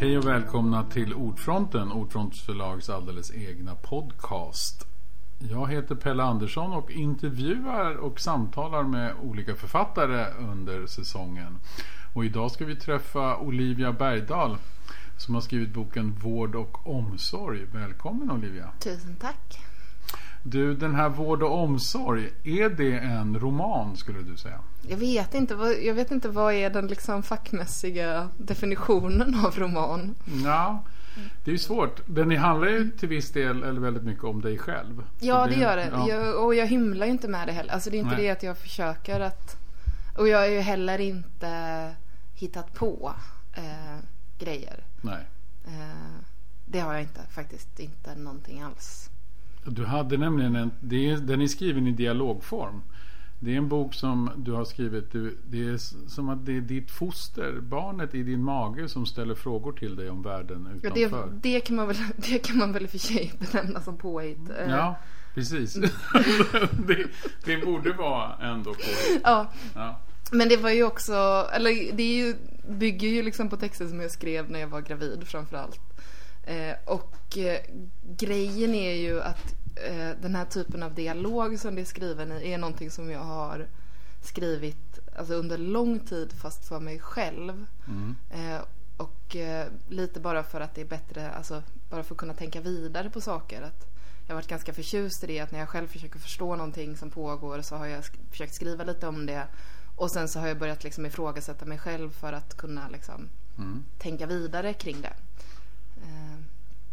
Hej och välkomna till Ordfronten, Ordfronts förlags alldeles egna podcast. Jag heter Pelle Andersson och intervjuar och samtalar med olika författare under säsongen. Och idag ska vi träffa Olivia Bergdahl som har skrivit boken Vård och omsorg. Välkommen Olivia! Tusen tack! Du, den här Vård och omsorg, är det en roman skulle du säga? Jag vet inte, jag vet inte vad är den liksom fackmässiga definitionen av roman? Ja, det är ju svårt. Den handlar ju till viss del eller väldigt mycket om dig själv. Ja, det, det, gör det. Ja. Jag, och jag hymlar ju inte med det heller. Alltså det är inte Nej. det att jag försöker att... Och jag har ju heller inte hittat på eh, grejer. Nej. Eh, det har jag inte faktiskt. Inte någonting alls. Du hade nämligen en, det är, den är skriven i dialogform. Det är en bok som du har skrivit. Det är som att det är ditt foster, barnet i din mage som ställer frågor till dig om världen utanför. Ja, det, det, kan, man väl, det kan man väl i och för sig benämna som påhitt. Ja, precis. det, det, borde vara ändå påhitt. Ja. ja. Men det var ju också, eller det är ju, bygger ju liksom på texter som jag skrev när jag var gravid framförallt. Eh, och eh, grejen är ju att eh, den här typen av dialog som det är skriven i är någonting som jag har skrivit alltså under lång tid fast för mig själv. Mm. Eh, och eh, lite bara för att det är bättre, alltså bara för att kunna tänka vidare på saker. Att jag har varit ganska förtjust i det att när jag själv försöker förstå någonting som pågår så har jag sk försökt skriva lite om det. Och sen så har jag börjat liksom ifrågasätta mig själv för att kunna liksom mm. tänka vidare kring det. Eh,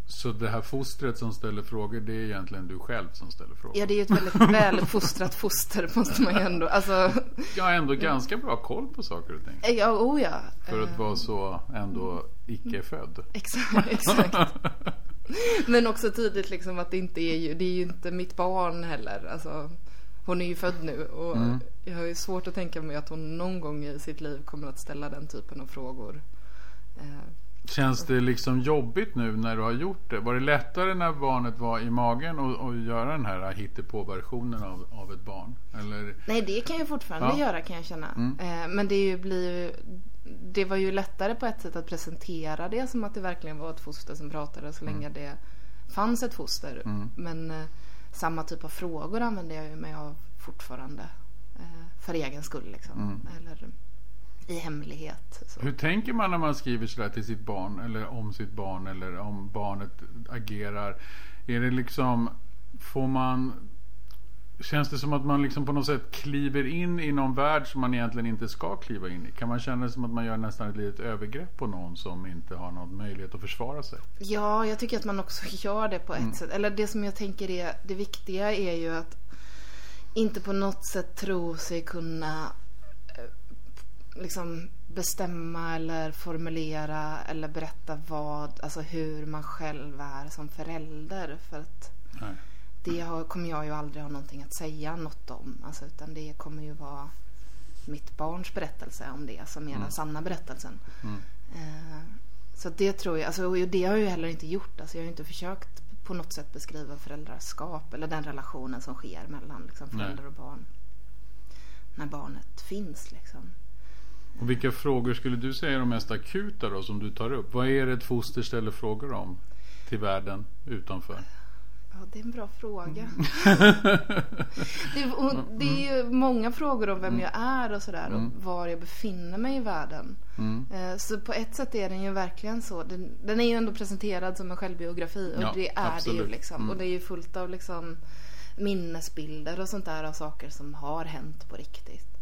så det här fostret som ställer frågor, det är egentligen du själv som ställer frågor? Ja, det är ju ett väldigt väluppfostrat foster, måste man ju ändå... Alltså... Jag har ändå ganska bra koll på saker och ting. Ja, oh ja. För att vara så ändå icke-född. Exakt, exakt. Men också tydligt liksom att det inte är ju, det är ju inte mitt barn heller. Alltså, hon är ju född nu och mm. jag har ju svårt att tänka mig att hon någon gång i sitt liv kommer att ställa den typen av frågor. Känns det liksom jobbigt nu när du har gjort det? Var det lättare när barnet var i magen att göra den här hittepå-versionen av, av ett barn? Eller? Nej, det kan jag fortfarande ja. göra kan jag känna. Mm. Eh, men det, ju, blir ju, det var ju lättare på ett sätt att presentera det som att det verkligen var ett foster som pratade så länge mm. det fanns ett foster. Mm. Men eh, samma typ av frågor använder jag mig av fortfarande. Eh, för egen skull liksom. Mm. Eller, i hemlighet. Så. Hur tänker man när man skriver sådär till sitt barn eller om sitt barn eller om barnet agerar? Är det liksom, får man Känns det som att man liksom på något sätt kliver in i någon värld som man egentligen inte ska kliva in i? Kan man känna det som att man gör nästan ett litet övergrepp på någon som inte har någon möjlighet att försvara sig? Ja, jag tycker att man också gör det på ett mm. sätt. Eller det som jag tänker är det viktiga är ju att inte på något sätt tro sig kunna liksom bestämma eller formulera eller berätta vad, alltså hur man själv är som förälder. För att Nej. det har, kommer jag ju aldrig ha någonting att säga något om. Alltså, utan det kommer ju vara mitt barns berättelse om det som är mm. den sanna berättelsen. Mm. Eh, så det tror jag, alltså, och det har jag ju heller inte gjort. Alltså, jag har ju inte försökt på något sätt beskriva föräldraskap eller den relationen som sker mellan liksom, förälder Nej. och barn. När barnet finns liksom. Och vilka frågor skulle du säga är de mest akuta då som du tar upp? Vad är det ett foster ställer frågor om till världen utanför? Ja, det är en bra fråga. Mm. det, det, är ju många frågor om vem mm. jag är och sådär och mm. var jag befinner mig i världen. Mm. Eh, så på ett sätt är den ju verkligen så. Den, den är ju ändå presenterad som en självbiografi och ja, det är absolut. det ju liksom. Mm. Och det är ju fullt av liksom minnesbilder och sånt där av saker som har hänt på riktigt.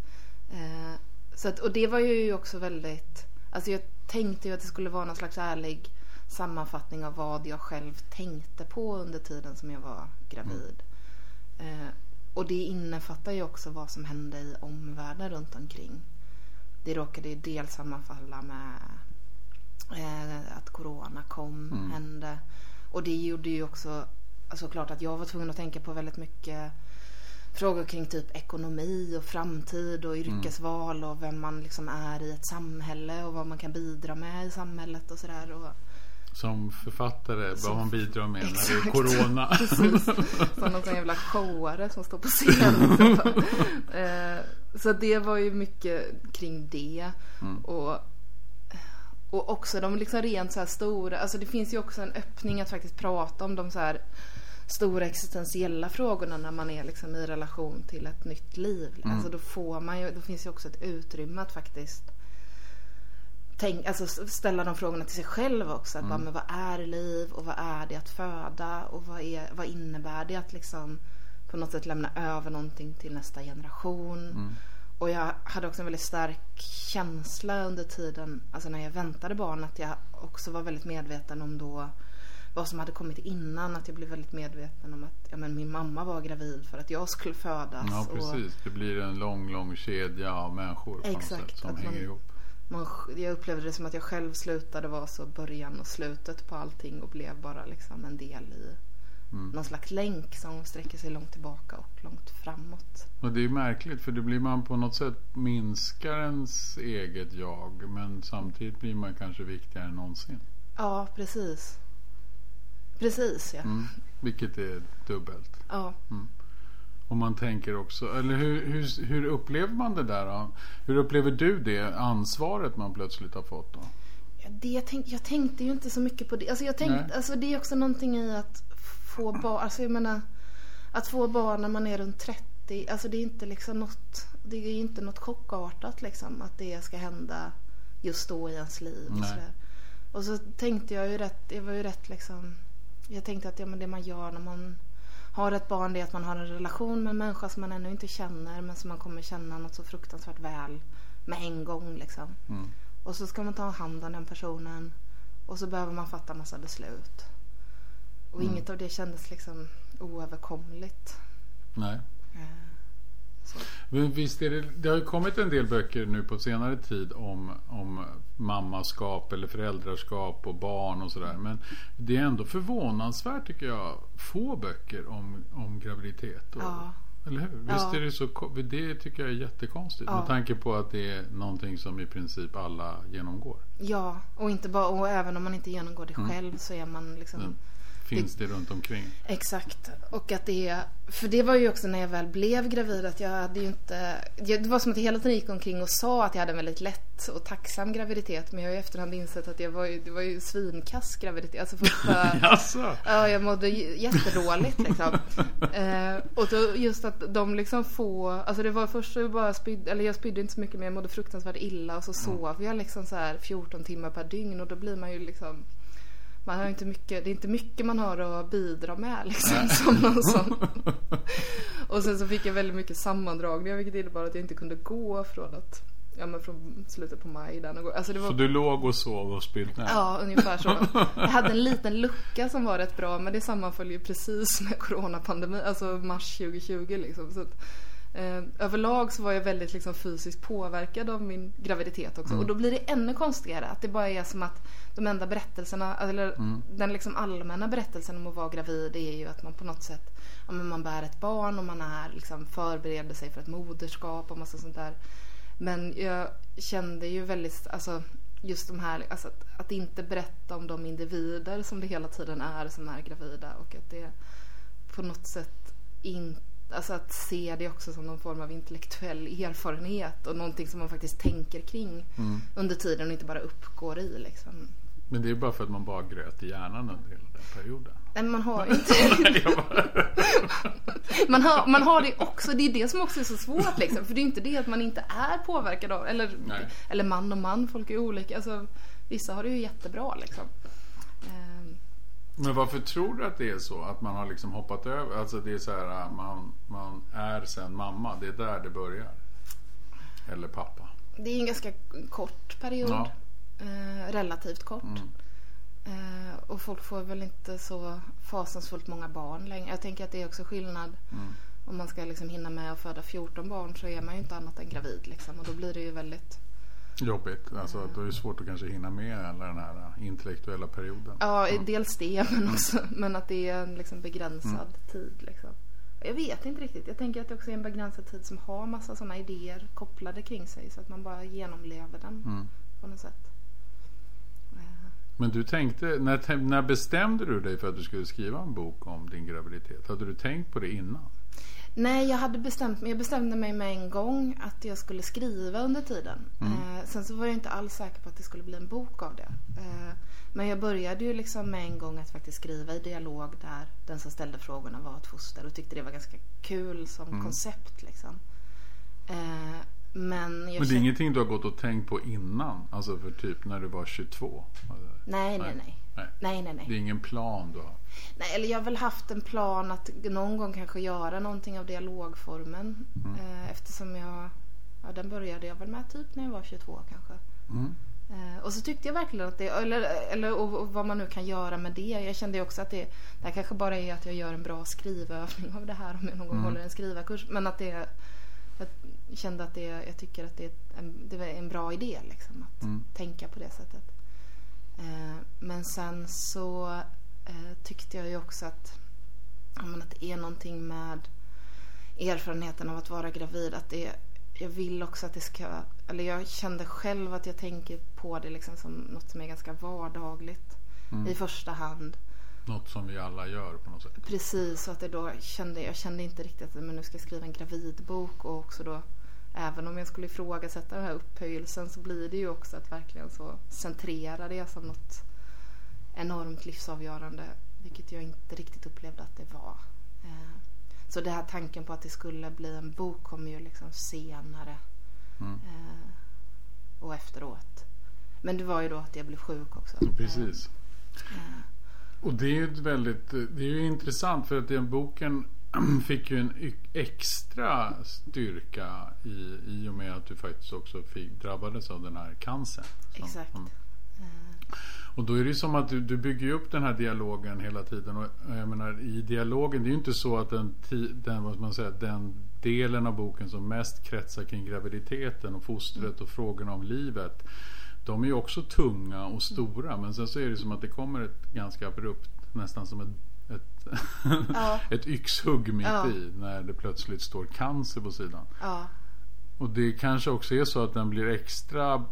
Så att, och det var ju också väldigt, alltså jag tänkte ju att det skulle vara någon slags ärlig sammanfattning av vad jag själv tänkte på under tiden som jag var gravid. Mm. Eh, och det innefattar ju också vad som hände i omvärlden runt omkring. Det råkade ju dels sammanfalla med eh, att corona kom, mm. hände. Och det gjorde ju också alltså klart att jag var tvungen att tänka på väldigt mycket frågor kring typ ekonomi och framtid och yrkesval mm. och vem man liksom är i ett samhälle och vad man kan bidra med i samhället och sådär. Och... Som författare, som... vad man bidrar med Exakt. när det är corona. Precis. Som någon sån jävla showare som står på scen. Eh, så det var ju mycket kring det. Mm. Och, Och också de liksom rent så här stora, alltså det finns ju också en öppning att faktiskt prata om de så här stora existentiella frågorna när man är liksom i relation till ett nytt liv. Mm. Alltså då får man ju, då finns ju också ett utrymme att faktiskt tänk, alltså ställa de frågorna till sig själv också. Att mm. bara, men vad är liv och vad är det att föda och vad, är, vad innebär det att liksom på något sätt lämna över någonting till nästa generation. Mm. Och jag hade också en väldigt stark känsla under tiden, alltså när jag väntade barn, att jag också var väldigt medveten om då vad som hade kommit innan. Att jag blev väldigt medveten om att ja, men min mamma var gravid för att jag skulle födas. Ja, precis. Och... Det blir en lång, lång kedja av människor Exakt, sätt, som hänger man, ihop. Man, jag upplevde det som att jag själv slutade vara så början och slutet på allting och blev bara liksom en del i mm. någon slags länk som sträcker sig långt tillbaka och långt framåt. Och det är märkligt för det blir man på något sätt minskar ens eget jag men samtidigt blir man kanske viktigare än någonsin. Ja, precis. Precis ja. Mm, vilket är dubbelt. Ja. Mm. Och man tänker också, eller hur, hur, hur, upplever man det där då? Hur upplever du det ansvaret man plötsligt har fått då? Ja, det jag, tänk, jag tänkte ju inte så mycket på det. Alltså, jag tänkte, alltså det är också någonting i att få barn, alltså jag menar att få barn när man är runt 30, alltså det är inte liksom något, det är inte något chockartat liksom att det ska hända just då i ens liv. Och, så och så tänkte jag ju rätt, det var ju rätt liksom jag tänkte att ja, men det man gör när man har ett barn det är att man har en relation med en människa som man ännu inte känner men som man kommer känna något så fruktansvärt väl med en gång liksom. Mm. Och så ska man ta hand om den personen och så behöver man fatta massa beslut. Och mm. inget av det kändes liksom oöverkomligt. Nej. Eh. Men visst är det, det har ju kommit en del böcker nu på senare tid om, om mammaskap eller föräldraskap och barn och sådär. Men det är ändå förvånansvärt tycker jag få böcker om, om graviditet. Och, ja. Eller hur? Visst ja. är det så, det tycker jag är jättekonstigt. Ja. Med tanke på att det är någonting som i princip alla genomgår. Ja, och inte bara, och även om man inte genomgår det mm. själv så är man liksom mm finns det, det runt omkring. Exakt. Och att det, för det var ju också när jag väl blev gravid att jag hade ju inte, det var som att jag hela tiden gick omkring och sa att jag hade en väldigt lätt och tacksam graviditet. Men jag har i efterhand insett att jag var ju, det var ju svinkass graviditet. Alltså första, ja, jag mådde jättedåligt liksom. eh, och då just att de liksom få, alltså det var först så bara spydde, eller jag spydde inte så mycket men jag mådde fruktansvärt illa och så mm. sov jag liksom så här 14 timmar per dygn och då blir man ju liksom man har inte mycket, det är inte mycket man har att bidra med liksom. Som någon som. och sen så fick jag väldigt mycket sammandragningar vilket innebar att jag inte kunde gå från att Ja men från slutet på maj där alltså det var... Så du låg och sov och spydde? Ja ungefär så. Jag hade en liten lucka som var rätt bra men det sammanföll ju precis med coronapandemin, alltså mars 2020 liksom. Så att, överlag så var jag väldigt liksom, fysiskt påverkad av min graviditet också. Mm. Och då blir det ännu konstigare att det bara är som att de enda berättelserna, eller mm. den liksom allmänna berättelsen om att vara gravid är ju att man på något sätt, ja, men man bär ett barn och man är liksom förbereder sig för ett moderskap och massa sånt där. Men jag kände ju väldigt, alltså just de här, alltså att, att inte berätta om de individer som det hela tiden är som är gravida och att det på något sätt inte Alltså att se det också som någon form av intellektuell erfarenhet och någonting som man faktiskt tänker kring mm. under tiden och inte bara uppgår i liksom. Men det är bara för att man bara gröt i hjärnan under hela den perioden. Nej, man har ju inte man, har, man har det också, det är det som också är så svårt liksom. För det är inte det att man inte är påverkad av, eller, eller man och man, folk är olika. Alltså, vissa har det ju jättebra liksom. Men varför tror du att det är så? Att man har liksom hoppat över? Alltså det är så här, man, man är sen mamma. Det är där det börjar. Eller pappa. Det är en ganska kort period. Ja. Eh, relativt kort. Mm. Eh, och folk får väl inte så fasansfullt många barn längre. Jag tänker att det är också skillnad. Mm. Om man ska liksom hinna med att föda 14 barn så är man ju inte annat än gravid. Liksom. Och då blir det ju väldigt Jobbigt. Alltså, då är det svårt att kanske hinna med alla den här intellektuella perioden. Ja, mm. dels det men också men att det är en liksom begränsad mm. tid. Liksom. Jag vet inte riktigt. Jag tänker att det också är en begränsad tid som har massa sådana idéer kopplade kring sig så att man bara genomlever den mm. på något sätt. Men du tänkte, när, när bestämde du dig för att du skulle skriva en bok om din graviditet? Hade du tänkt på det innan? Nej, jag hade bestämt mig. Jag bestämde mig med en gång att jag skulle skriva under tiden. Mm. Eh, Eh, sen så var jag inte alls säker på att det skulle bli en bok av det. Eh, men jag började ju liksom med en gång att faktiskt skriva i dialog där den som ställde frågorna var ett foster och tyckte det var ganska kul som Mm. koncept liksom. Eh, men Men det är ingenting du har gått och tänkt på innan? Alltså för typ när du var 22? Alltså, Nej, nej, nej. nej. Nej, nej, nej. Det är ingen plan du har? Nej, eller jag har väl haft en plan att någon gång kanske göra någonting av dialogformen. Mm. Eh, eftersom jag, ja den började jag väl med typ när jag var 22 kanske. Mm. Eh, och så tyckte jag verkligen att det, eller, eller och, och vad man nu kan göra med det. Jag kände också att det, det här kanske bara är att jag gör en bra skrivövning av det här om jag någon gång Mm. håller en skrivarkurs. Men att det, jag kände att det, jag tycker att det är en, det var en bra idé liksom att Mm. tänka på det sättet. Eh, men sen så eh, tyckte jag ju också att, men att det är någonting med erfarenheten av att vara gravid. Att det, jag vill också att det ska, eller jag kände själv att jag tänker på det liksom som något som är ganska vardagligt Mm. i första hand. Något som vi alla gör på något sätt? Precis, så att det då kände, jag kände inte riktigt att men nu ska jag skriva en gravidbok och också då Även om jag skulle ifrågasätta den här upphöjelsen så blir det ju också att verkligen så centrera det som något enormt livsavgörande. Vilket jag inte riktigt upplevde att det var. Eh, Så det här tanken på att det skulle bli en bok kom ju liksom senare. Mm. eh, Och efteråt. Men det var ju då att jag blev sjuk också. Precis. Eh, Och det är ju väldigt, det är ju intressant för att den boken fick ju en extra styrka i, i och med att du faktiskt också fick, drabbades av den här cancern. som- Exakt. Eh, Och då är det ju som att du, du bygger upp den här dialogen hela tiden. Och jag menar i dialogen, det är ju inte så att den, den, vad man säga, den delen av boken som mest kretsar kring graviditeten och fostret och frågorna om livet. De är ju också tunga och stora men sen så är det som att det kommer ett ganska abrupt, nästan som ett, ett, Ja. ett yxhugg mitt Ja. i när det plötsligt står cancer på sidan. Ja, Och det kanske också är så att den blir extra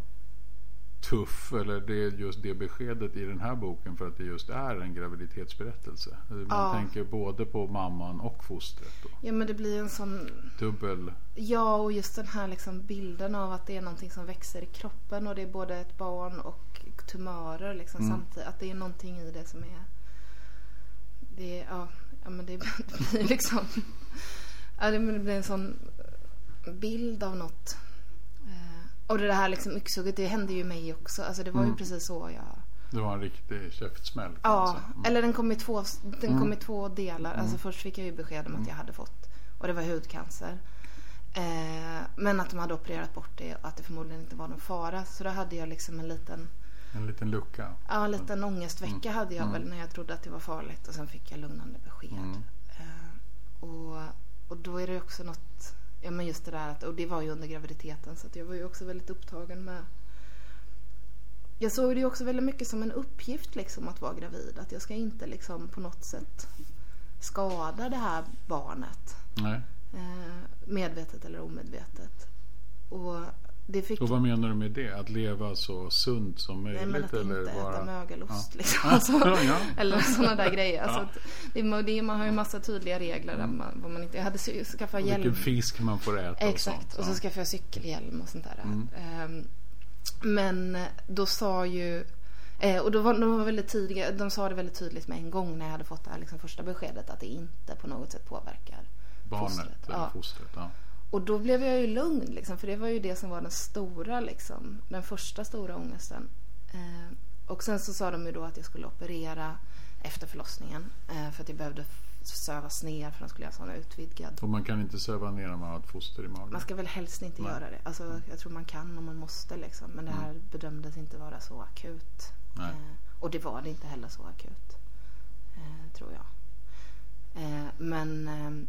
tuff eller det är just det beskedet i den här boken för att det just är en graviditetsberättelse. Man Ja. tänker både på mamman och fostret. Då. ja men det blir en sån Dubbel. Ja, och just den här liksom bilden av att det är någonting som växer i kroppen och det är både ett barn och tumörer liksom Mm. samtidigt. Att det är någonting i det som är... Det ja, ja men det blir liksom... Ja, det blir en sån bild av något. Eh, Och det här liksom yxhugget, det hände ju mig också. Alltså det var ju Mm. precis så jag... Det var en riktig käftsmäll. Ja. Mm. eller den kom i två, den Mm. kom i två delar. Alltså först fick jag ju besked om att jag hade fått, och det var hudcancer. Eh, men att de hade opererat bort det och att det förmodligen inte var någon fara. Så då hade jag liksom en liten, En liten lucka. ja en liten ångestvecka hade jag väl när jag trodde att det var farligt. Och sen fick jag lugnande besked. Mm. Eh, och, och då är det också något, ja men just det där att, och det var ju under graviditeten så jag var ju också väldigt upptagen med jag såg det ju också väldigt mycket som en uppgift liksom att vara gravid. Att jag ska inte liksom på något sätt skada det här barnet. Nej. Eh, medvetet eller omedvetet. Och fick... Och vad menar du med det? Att leva så sunt som möjligt? Nej men att eller inte bara... äta mögelost Ja. liksom. Alltså, ja. Eller sådana där grejer. Alltså Ja. det, man har ju massa tydliga regler. Där man, vad man inte, jag hade skaffat Och hjälm. vilken fisk man får äta Exakt. och sånt. Och så skaffade jag cykelhjälm och sånt där. Mm. Ehm, Men då sa ju eh, och då var de var väldigt tidiga, de sa det väldigt tydligt med en gång när jag hade fått det här liksom första beskedet att det inte på något sätt påverkar Barnet fostret. eller fostret. Ja. Och då blev jag ju lugn liksom, för det var ju det som var den stora liksom, den första stora ångesten. Eh, och sen så sa de ju då att jag skulle operera efter förlossningen eh, för att jag behövde sövas ner för de skulle göra sån utvidgad. Och man kan inte söva ner när man har ett foster i magen. Man ska väl helst inte Nej. göra det. Alltså, jag tror man kan om man måste liksom. Men det här bedömdes inte vara så akut. Eh, och det var det inte heller så akut. Eh, tror jag. Eh, men, eh,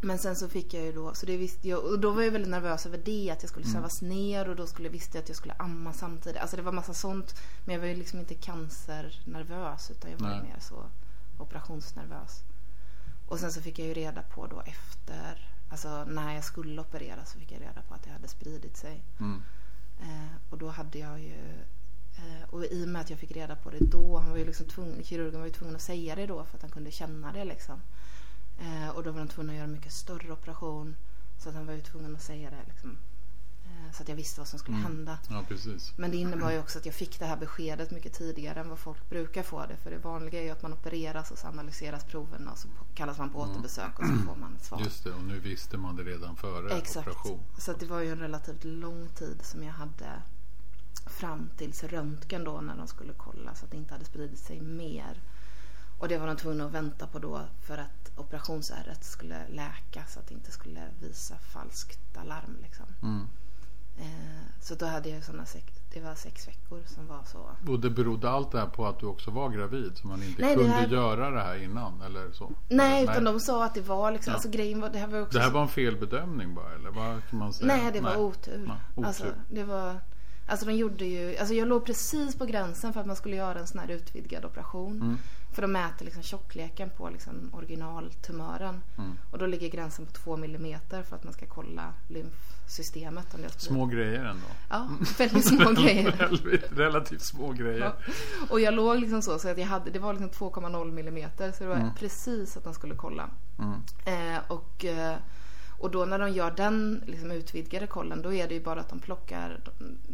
men sen så fick jag ju då, så det visste jag, och då var jag väldigt nervös över det. Att jag skulle sövas ner och då skulle visste jag att jag skulle amma samtidigt. Alltså det var massa sånt. Men jag var ju liksom inte cancernervös utan jag var Nej. mer så operationsnervös. Och sen så fick jag ju reda på då efter, alltså när jag skulle operera så fick jag reda på att det hade spridit sig. Mm. Eh, och då hade jag ju, eh, och i och med att jag fick reda på det då, han var ju liksom tvungen, kirurgen var ju tvungen att säga det då för att han kunde känna det liksom. Eh, och då var de tvungna att göra en mycket större operation. Så att han var ju tvungen att säga det liksom. Eh, så att jag visste vad som skulle Mm. hända. Ja. Men det innebar ju också att jag fick det här beskedet mycket tidigare än vad folk brukar få det. För det vanliga är ju att man opereras och så analyseras proverna och så kallas man på återbesök och så får man ett svar. Mm. Just det, och nu visste man det redan före Exakt. operation. Så att det var ju en relativt lång tid som jag hade fram tills röntgen då när de skulle kolla så att det inte hade spridit sig mer. Och det var de tvungna att vänta på då för att operationsärret skulle läka så att det inte skulle visa falskt alarm liksom. Mm. Eh, så då hade jag sådana sex, det var sex veckor som var så. Och det berodde allt det här på att du också var gravid så man inte Nej, det kunde här- göra det här innan eller så? Nej, eller, utan de sa att det var liksom, Ja. alltså grejen var, det här var också Det här var en felbedömning bara eller vad kan man säga? Nej, det var otur. Ja, otur. Alltså, det var, alltså de gjorde ju, alltså jag låg precis på gränsen för att man skulle göra en sån här utvidgad operation. Mm. För de mäter liksom tjockleken på liksom originaltumören. Mm. Och då ligger gränsen på två millimeter för att man ska kolla lymfsystemet. Om det Små grejer ändå. Ja, väldigt små grejer. Väldigt- Relativt små grejer. Ja. Och jag låg liksom så, så att jag hade, det var liksom 2,0 millimeter. Så det var Mm. precis att de skulle kolla. Mm. Eh, och, eh, och då när de gör den liksom, utvidgade kollen då är det ju bara att de plockar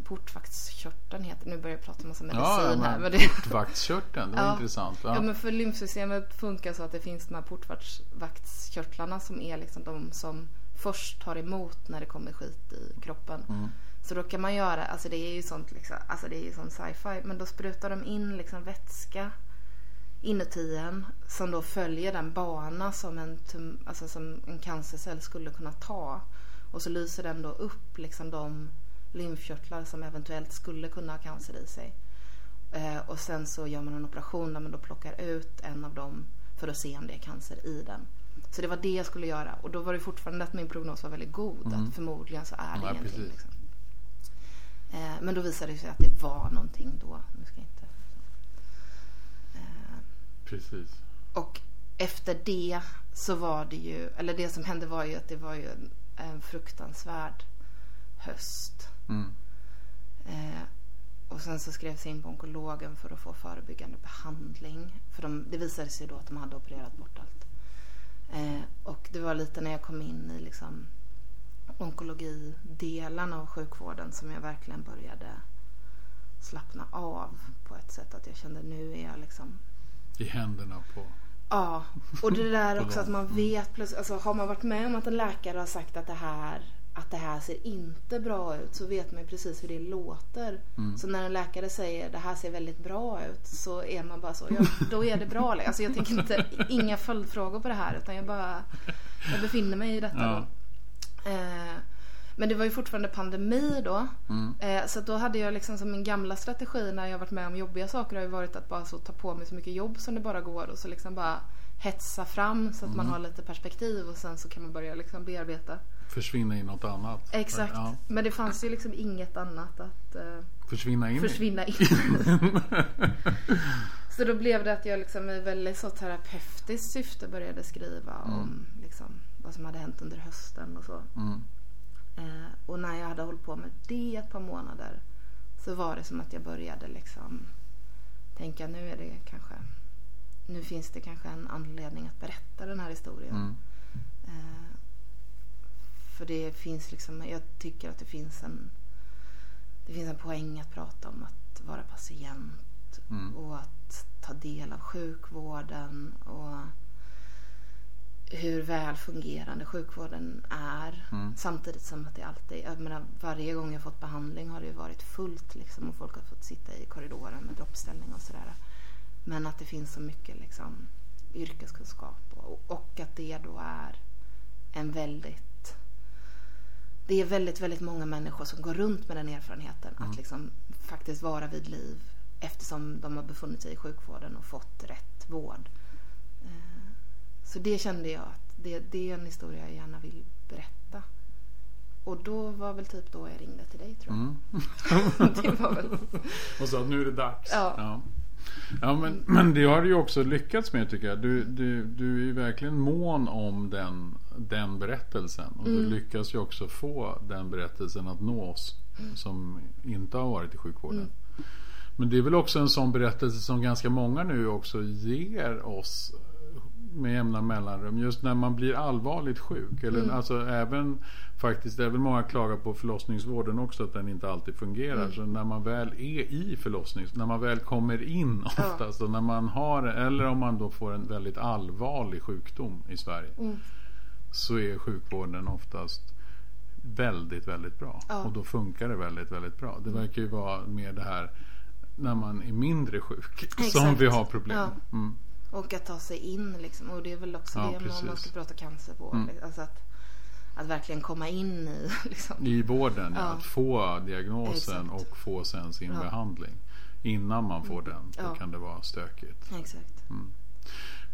portvaktskörteln heter Nu börjar jag prata om massa medicin Ja, här. men Men det, portvaktskörteln, det var Ja. intressant. ja. Ja. men för lymfsystemet funkar så att det finns de här portvaktskörtlarna som är liksom de som först tar emot när det kommer skit i kroppen. Mm. Så då kan man göra, alltså det är ju sånt liksom, alltså det är ju sån sci-fi. Men då sprutar de in liksom vätska inuti en som då följer den bana som en, tum, alltså som en cancercell skulle kunna ta. Och så lyser den då upp liksom de lymfkörtlar som eventuellt skulle kunna ha cancer i sig. Eh, och sen så gör man en operation där man då plockar ut en av dem för att se om det är cancer i den. Så det var det jag skulle göra och då var det fortfarande att min prognos var väldigt god. Att förmodligen så är det Ja, ingenting. Liksom. Eh, men då visade det sig att det var någonting då. Nu ska inte... Precis. och efter det så var det ju, eller det som hände var ju att det var ju en, en fruktansvärd höst. Mm. Eh, och sen så skrevs jag in på onkologen för att få förebyggande behandling. För de, det visade sig då att de hade opererat bort allt. Eh, och det var lite när jag kom in i liksom onkologidelen av sjukvården som jag verkligen började slappna av på ett sätt att jag kände nu är jag liksom I händerna på... Ja, och det där också att man vet plötsligt, alltså har man varit med om att en läkare har sagt att det här att det här ser inte bra ut så vet man ju precis hur det låter. Mm. Så när en läkare säger det här ser väldigt bra ut så är man bara så, ja då är det bra. Alltså jag tänker inte, inga följdfrågor på det här utan jag bara, jag befinner mig i detta Ja. Eh, men det var ju fortfarande pandemi då. Mm. Eh, så då hade jag liksom som min gamla strategi när jag varit med om jobbiga saker har ju varit att bara så ta på mig så mycket jobb som det bara går och så liksom bara hetsa fram så att Mm. man har lite perspektiv och sen så kan man börja liksom bearbeta. Försvinna i något annat. Exakt. Ja. Men det fanns ju liksom inget annat att eh, Försvinna in i. försvinna in. så då blev det att jag liksom i väldigt så terapeutiskt syfte började skriva om liksom vad som hade hänt under hösten och så. Mm. Eh, och när jag hade hållit på med det ett par månader så var det som att jag började liksom tänka nu är det kanske nu finns det kanske en anledning att berätta den här historien. Mm. Eh, för det finns liksom, jag tycker att det finns en det finns en poäng att prata om att vara patient Mm. och att ta del av sjukvården och hur väl fungerande sjukvården är. Mm. Samtidigt som att det alltid, jag menar varje gång jag fått behandling har det ju varit fullt liksom och folk har fått sitta i korridoren med droppställning och sådär. Men att det finns så mycket liksom yrkeskunskap och, och att det då är en väldigt det är väldigt, väldigt många människor som går runt med den erfarenheten att liksom faktiskt vara vid liv eftersom de har befunnit sig i sjukvården och fått rätt vård. Så det kände jag att det, det är en historia jag gärna vill berätta. Och då var väl typ då jag ringde till dig tror jag. Mm. det var väl... Och så att nu är det dags. Ja. ja. Ja, men, men det har du ju också lyckats med tycker jag. Du, du, du är ju verkligen mån om den, den berättelsen. Och Mm. du lyckas ju också få den berättelsen att nå oss som inte har varit i sjukvården. Mm. Men det är väl också en sån berättelse som ganska många nu också ger oss med jämna mellanrum. Just när man blir allvarligt sjuk. Eller Mm. alltså även faktiskt, även många klagar på förlossningsvården också att den inte alltid fungerar. Mm. Så när man väl är i förlossnings, när man väl kommer in oftast och när man har, eller om man då får en väldigt allvarlig sjukdom i Sverige. Mm. Så är sjukvården oftast väldigt, väldigt bra. Ja. Och då funkar det väldigt, väldigt bra. Det verkar ju vara mer det här när man är mindre sjuk som Exakt. vi har problem. Ja. Mm. Och att ta sig in liksom. Och det är väl också Ja, det om man ska prata cancervård. Mm. Alltså att, att verkligen komma in i liksom. I vården, ja. Att få diagnosen Exakt. och få sen sin Ja. Mm. behandling. Innan man får den, då kan det vara stökigt. Exakt.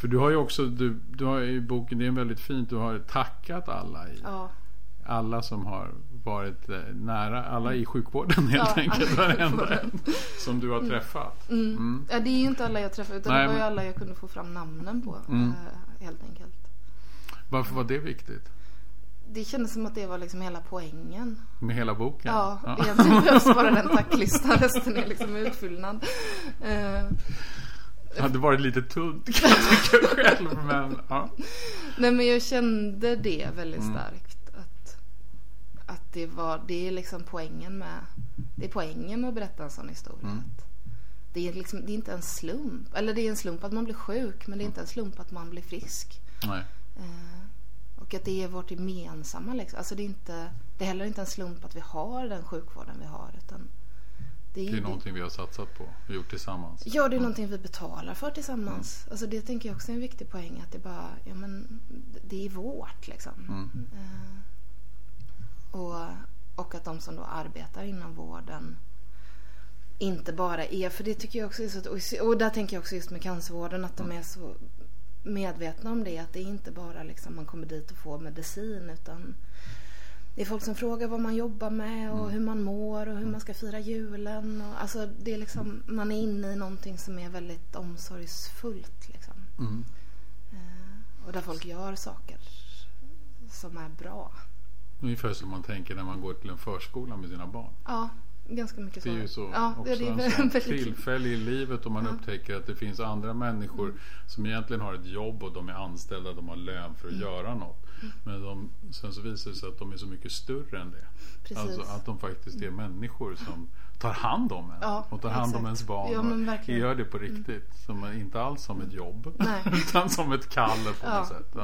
För du har ju också, du, du har i boken, det är väldigt fint, du har tackat alla i, Ja. Alla som har varit eh, nära, alla i sjukvården helt Ja, enkelt. Varenda en som du har träffat. Mm. Ja, det är ju inte alla jag träffade utan Nej, det var ju alla jag kunde få fram namnen på. Mm. eh, Helt enkelt. Varför var det viktigt? Det kändes som att det var liksom hela poängen. Med hela boken? Ja, egentligen behövs bara den tacklistan. Resten är liksom utfyllnad. Eh, Det hade varit lite tunt kan jag tycka själv. Men, ja. Nej men jag kände det väldigt Mm. starkt. Att, det var, det är liksom poängen med, det är poängen med att berätta en sån historia. Mm. Det är liksom, det är inte en slump. Eller det är en slump att man blir sjuk men det är inte en slump att man blir frisk. Nej. Eh, och att det är vårt gemensamma liksom. Alltså det är inte, det är heller inte en slump att vi har den sjukvården vi har. Utan det är, Det är någonting vi har satsat på och gjort tillsammans. Ja, det är någonting vi betalar för tillsammans. Alltså det tänker jag också är en viktig poäng. Att det bara, ja men det är vårt liksom. Mm. Eh, och, och att de som då arbetar inom vården inte bara är, för det tycker jag också är så, och där tänker jag också just med cancervården att de är så medvetna om det. Att det är inte bara liksom man kommer dit och får medicin utan det är folk som frågar vad man jobbar med och hur man mår och hur man ska fira julen. Och, alltså det är liksom, man är inne i någonting som är väldigt omsorgsfullt. Liksom. Mm. Eh, och där folk gör saker som är bra. Ungefär som man tänker när man går till en förskola med sina barn. Ja, ganska mycket så. Det är ju så ja, också det är en tillfälle i livet och man Ja. upptäcker att det finns andra människor som egentligen har ett jobb och de är anställda, de har lön för att Mm. göra något. Men de, sen så visar det sig att de är så mycket större än det. Precis. Alltså att de faktiskt är människor som tar hand om en Ja, och tar hand om exakt. ens barn. Ja, och. Mm. gör det på riktigt. Som, inte alls som ett jobb utan som ett kall på något sätt.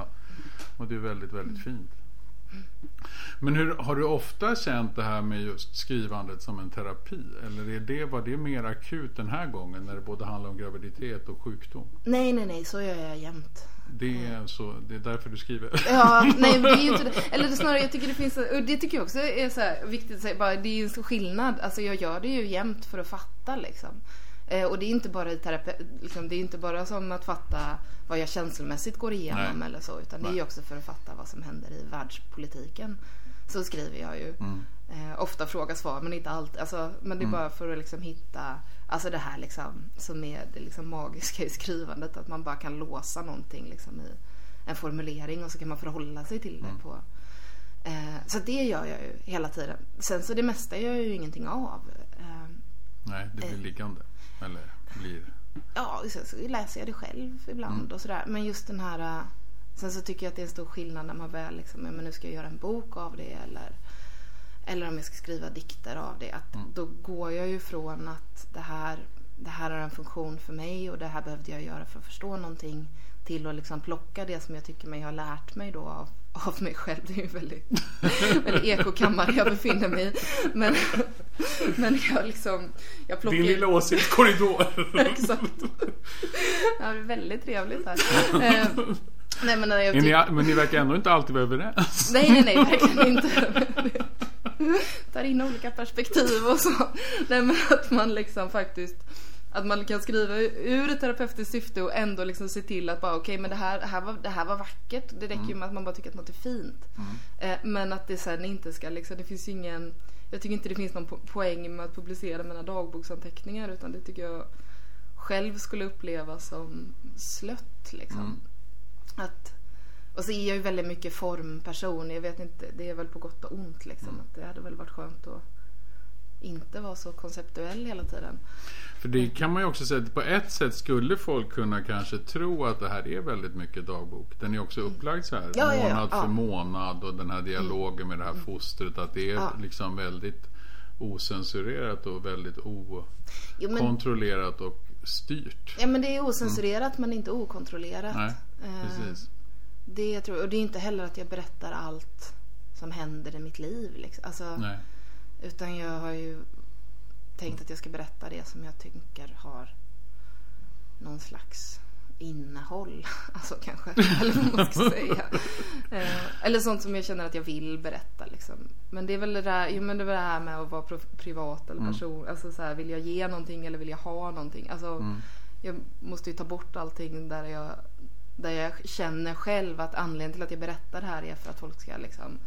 Och det är väldigt, väldigt fint. Men hur, har du ofta känt det här med just skrivandet som en terapi? Eller är det, var det mer akut den här gången när det både handlar om graviditet och sjukdom? Nej, nej, nej, så gör jag jämt. Det är, så, det är därför du skriver? Ja, nej det är ju inte det. Eller snarare jag tycker det finns, och det tycker jag också är så här viktigt att säga, bara, det är ju en skillnad. Alltså jag gör det ju jämt för att fatta liksom. Eh, och det är inte bara i terapi, liksom, det är inte bara som att fatta vad jag känslomässigt går igenom Nej. eller så. Utan det är Nej. också för att fatta vad som händer i världspolitiken. Så skriver jag ju. Mm. Eh, ofta fråga svar men inte alltid. Alltså, men det är bara för att liksom hitta Alltså det här liksom som är det liksom magiska i skrivandet. Att man bara kan låsa någonting liksom i en formulering och så kan man förhålla sig till det på. Eh, så det gör jag ju hela tiden. Sen så det mesta gör jag ju ingenting av. Eh, Nej, det blir liggande. Eller blir... ja, sen så läser jag det själv ibland och sådär. Men just den här eh, Sen så tycker jag att det är en stor skillnad när man väl liksom, men nu ska jag göra en bok av det eller eller om jag ska skriva dikter av det. Att Då går jag ju från att det här, det här har en funktion för mig och det här behövde jag göra för att förstå någonting till att liksom plocka det som jag tycker mig ha lärt mig då av, av mig själv. Det är ju väldigt, väldigt ekokammare jag befinner mig i. Men, men jag liksom, jag plockar Din lilla åsiktskorridor. Exakt. Ja, det är väldigt trevligt här. Eh, nej men när jag ni, men ni verkar ändå inte alltid vara överens. Nej, nej, nej, verkligen inte. Tar in olika perspektiv och så. Nej, men att man liksom faktiskt att man kan skriva ur ett terapeutiskt syfte och ändå liksom se till att bara okej men det här, det, här var, det här var vackert. Det räcker ju med att man bara tycker att något är fint. Eh, men att det sen inte ska liksom, det finns ju ingen Jag tycker inte det finns någon po- poäng med att publicera mina dagboksanteckningar utan det tycker jag själv skulle uppleva som slött liksom. Att, och så är jag ju väldigt mycket formperson. Jag vet inte, det är väl på gott och ont liksom. Att det hade väl varit skönt att inte vara så konceptuell hela tiden. För det kan man ju också säga att på ett sätt skulle folk kunna kanske tro att det här är väldigt mycket dagbok. Den är också upplagd så här Ja, ja, ja. månad för Ja. Mm. månad och den här dialogen med det här fostret. Att det är Ja. liksom väldigt osensurerat och väldigt okontrollerat och styrt. ja, men det är osensurerat men inte okontrollerat. Nej, Eh, precis. Det jag tror, och det är inte heller att jag berättar allt som händer i mitt liv. Liksom. Alltså, Nej. Utan jag har ju tänkt att jag ska berätta det som jag tycker har någon slags innehåll. Alltså kanske, eller vad man ska säga. Eh, eller sånt som jag känner att jag vill berätta liksom. Men det är väl det där, jo, men det är det här med att vara privat eller person. Alltså så här, vill jag ge någonting eller vill jag ha någonting? Alltså, jag måste ju ta bort allting där jag, där jag känner själv att anledningen till att jag berättar det här är för att folk ska liksom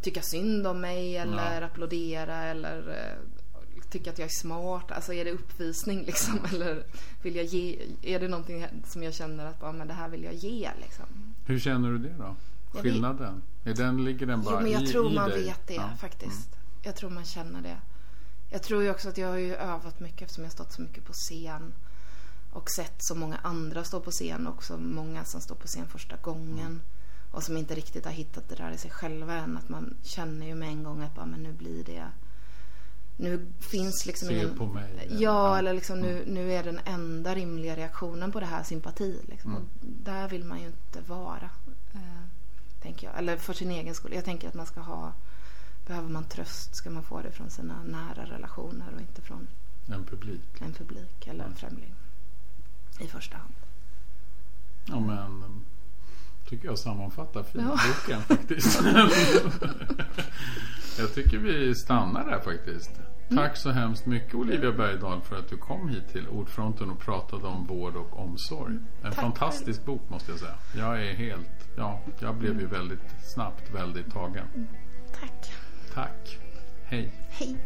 tycka synd om mig eller Ja. applådera eller eh, tycka att jag är smart. Alltså är det uppvisning liksom? Eller vill jag ge, är det någonting som jag känner att bara, men det här vill jag ge liksom? Hur känner du det då? Skillnaden? Är den, ligger den bara Jo men jag i, tror man dig? vet det Ja. faktiskt. Jag tror man känner det. Jag tror ju också att jag har ju övat mycket eftersom jag har stått så mycket på scen. Och sett så många andra stå på scen också. Många som står på scen första gången. Och som inte riktigt har hittat det där i sig själva än. Att man känner ju med en gång att bara, men nu blir det... Nu finns liksom Se ingen... på mig. Ja, Ja. eller liksom nu, nu är den enda rimliga reaktionen på det här sympati. Liksom. Och där vill man ju inte vara. Eh, tänker jag. Eller för sin egen skull. Jag tänker att man ska ha... Behöver man tröst ska man få det från sina nära relationer och inte från En publik. en publik eller en främling. I första hand. Ja men tycker jag sammanfattar fint Ja. boken faktiskt. jag tycker vi stannar där faktiskt. Mm. Tack så hemskt mycket Olivia Bergdahl för att du kom hit till Ordfronten och pratade om vård och omsorg. En Tack fantastisk bok måste jag säga. Jag är helt, ja, jag blev ju väldigt snabbt väldigt tagen. Tack. Tack. Hej. Hej.